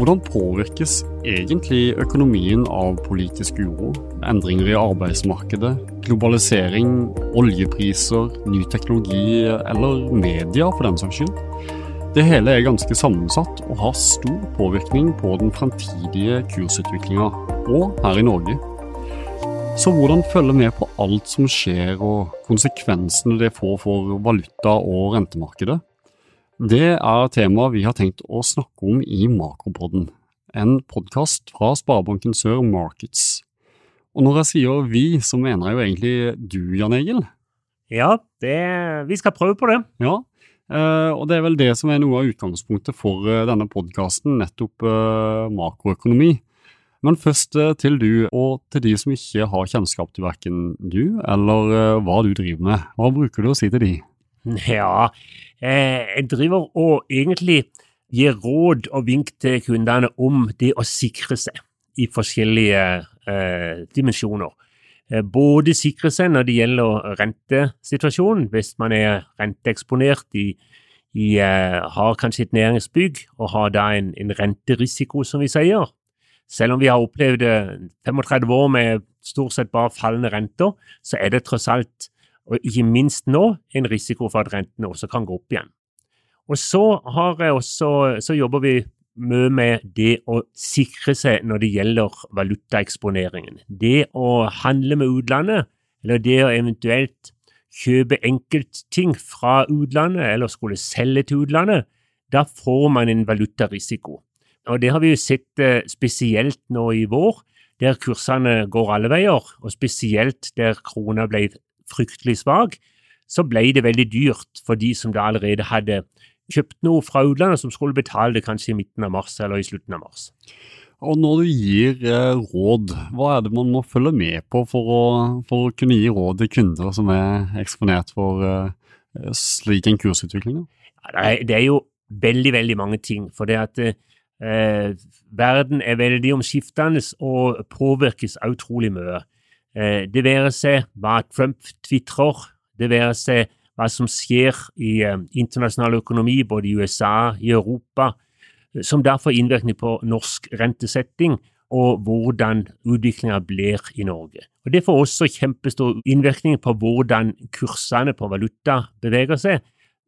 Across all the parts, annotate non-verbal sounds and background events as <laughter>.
Hvordan påvirkes egentlig økonomien av politisk uro, endringer i arbeidsmarkedet, globalisering, oljepriser, ny teknologi eller media for den saks skyld? Det hele er ganske sammensatt og har stor påvirkning på den fremtidige kursutviklinga, og her i Norge. Så hvordan følge med på alt som skjer og konsekvensene det får for valuta- og rentemarkedet? Det er temaet vi har tenkt å snakke om i Makropodden, en podkast fra Sparebanken Sør Markets. Og når jeg sier vi, så mener jeg jo egentlig du, Jan Egil? Ja, det, vi skal prøve på det. Ja, eh, og det er vel det som er noe av utgangspunktet for eh, denne podkasten, nettopp eh, makroøkonomi. Men først til du, og til de som ikke har kjennskap til verken du eller hva du driver med. Hva bruker du å si til de? Ja, jeg driver og egentlig gir råd og vink til kundene om det å sikre seg i forskjellige eh, dimensjoner. Eh, både sikre seg når det gjelder rentesituasjonen, hvis man er renteeksponert i, i eh, har kanskje et næringsbygg og har da en, en, renterisiko, som vi sier. Selv om vi har opplevd 35 eh, år med stort sett bare fallende renter, så er det tross alt, og ikke minst nå, en risiko for at rentene også kan gå opp igjen. Og så, også, så jobber vi mye med det å sikre seg når det gjelder valutaeksponeringen. Det å handle med utlandet, eller det å eventuelt kjøpe enkeltting fra utlandet, eller skulle selge til utlandet, da får man en valutarisiko. Og Det har vi jo sett eh, spesielt nå i vår, der kursene går alle veier, og spesielt der krona ble fryktelig svak, så ble det veldig dyrt for de som da allerede hadde kjøpt noe fra utlandet som skulle betale det kanskje i midten av mars eller i slutten av mars. Og Når du gir eh, råd, hva er det man må følge med på for å, for å kunne gi råd til kunder som er eksponert for eh, slik en kursutvikling? Ja, det er jo veldig, veldig mange ting. For det at eh, verden er veldig omskiftende og påvirkes utrolig mye. Eh, det være seg hva Trump tvitrer, det være seg hva som skjer i uh, internasjonal økonomi, både i USA i Europa, som som derfor innvirkning på norsk rentesetting og hvordan utviklinga blir i Norge. Og Det får også kjempestor innvirkning på hvordan kursene på valuta beveger seg.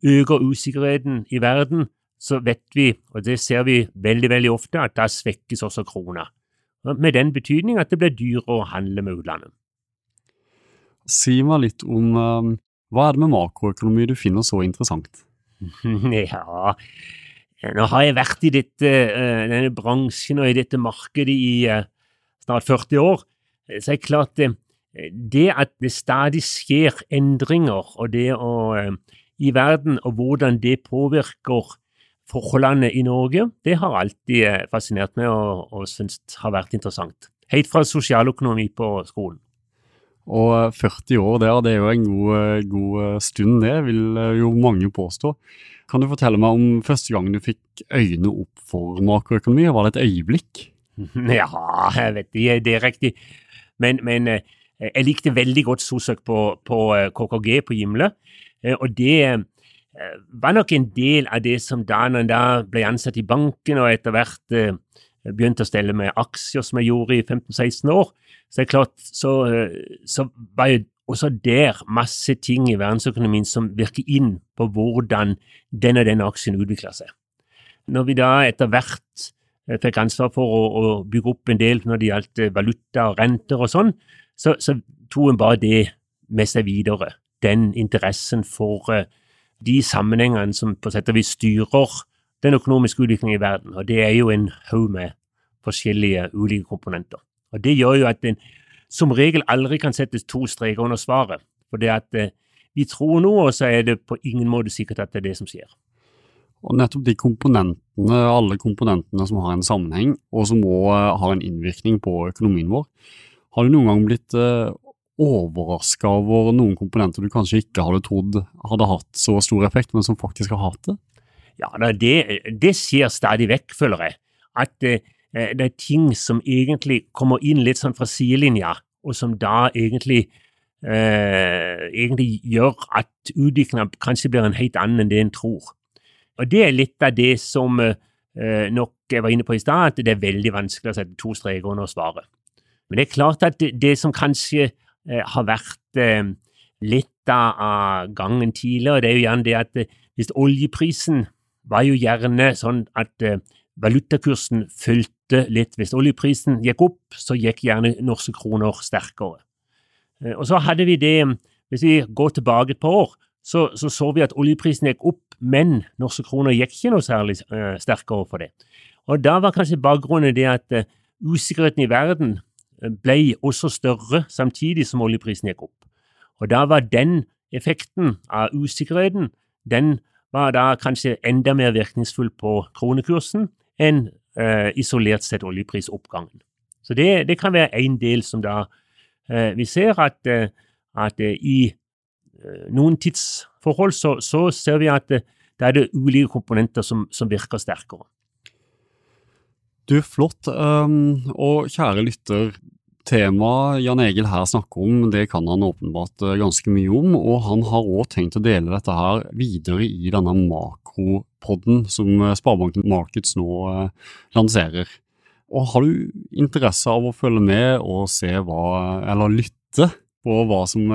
Øker usikkerheten i verden, så vet vi, og det ser vi veldig veldig ofte, at da svekkes også krona. Med den betydning at det blir dyrere å handle med utlandet. Si meg litt om um, hva er det med makroøkonomi du finner så interessant? <laughs> Ja, nå har jeg vært i dette, eh, denne bransjen og i dette markedet i eh, snart 40 år, så er det klart det, det at det stadig skjer endringer og det å, eh, i verden, og hvordan det påvirker forholdene i Norge, det har alltid fascinert meg og, og syns har vært interessant. Helt fra sosialøkonomi på skolen. Og 40 år der, det er jo en god, god, stund, det vil jo mange påstå. Kan du fortelle meg om første gang du fikk øynene opp for makroøkonomi? Var det et øyeblikk? <laughs> Ja, jeg vet ikke, det er riktig. Men, men eh, jeg likte veldig godt SOSØK på, på KKG på Gimle. Eh, og det eh, var nok en del av det som da når da ble ansatt i banken og etter hvert begynte å stelle med aksjer, som jeg gjorde i 15-16 år, så det er klart, så, så var jo også der masse ting i verdensøkonomien som virker inn på hvordan den og den aksjen utvikler seg. Når vi da etter hvert eh, fikk ansvar for å, å bygge opp en del når det gjaldt eh, valuta og renter og sånn, så, så tok en bare det med seg videre. Den interessen for de sammenhengene som på sett og vis styrer den økonomiske utviklingen i verden. Og det er jo en haug med forskjellige ulike komponenter. Og Det gjør jo at en som regel aldri kan settes to streker under svaret. For det at eh, vi tror noe, og så er det på ingen måte sikkert at det er det som skjer. Og nettopp de komponentene, alle komponentene som har en sammenheng, og som òg eh, har en innvirkning på økonomien vår. Har du noen gang blitt eh, overraska over noen komponenter du kanskje ikke hadde trodd hadde hatt så stor effekt, men som faktisk har hatt det? Ja, det, det skjer stadig vekk, føler jeg. At eh, Eh, det er ting som egentlig kommer inn litt sånn fra sidelinja, og som da egentlig, eh, egentlig gjør at utviklingen kanskje blir en helt annen enn det en tror. Og Det er litt av det som, eh, nok jeg var inne på i stad, at det er veldig vanskelig å sette to streker under svaret. Men det er klart at det, det som kanskje har vært eh, litt av gangen tidligere, det er jo gjerne det at eh, hvis oljeprisen var jo gjerne sånn at eh, valutakursen fulgte litt. Hvis oljeprisen gikk opp, så gikk gjerne norske kroner sterkere. Eh, og så hadde vi det, hvis vi går tilbake et par år, så så, så vi at oljeprisen gikk opp, men norske kroner gikk ikke noe særlig sterkere for det. Og da var kanskje bakgrunnen det at usikkerheten i verden ble også større samtidig som oljeprisen gikk opp. Og da var den effekten av usikkerheten, den var da kanskje enda mer virkningsfull på kronekursen enn eh, isolert sett oljeprisoppgangen. Så det, det kan være en del som da eh, Vi ser at, uh, at i noen tidsforhold så, så, ser vi at da er det ulike komponenter som, som virker sterkere. Du, flott. Um, og kjære lytter, Temaet Jan Egil her snakker om, det kan han åpenbart eh, ganske mye om, og han har òg tenkt å dele dette her videre i denne makropodden som eh, Sparebanken Markets nå eh, lanserer. Og Har du interesse av å følge med og se hva, eller lytte på hva som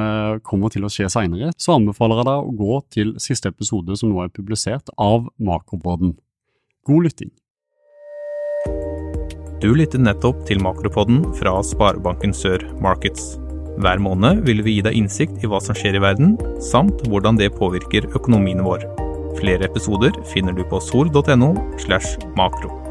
kommer til å skje seinere, så anbefaler jeg deg å gå til siste episode som nå er publisert av Makropodden. God lytting! Du lytter nettopp til Makropodden fra Sparebanken Sør Markets. Hver måned vil vi gi deg innsikt i hva som skjer i verden, samt hvordan det påvirker økonomien vår. Flere episoder finner du på sol.no slash makro.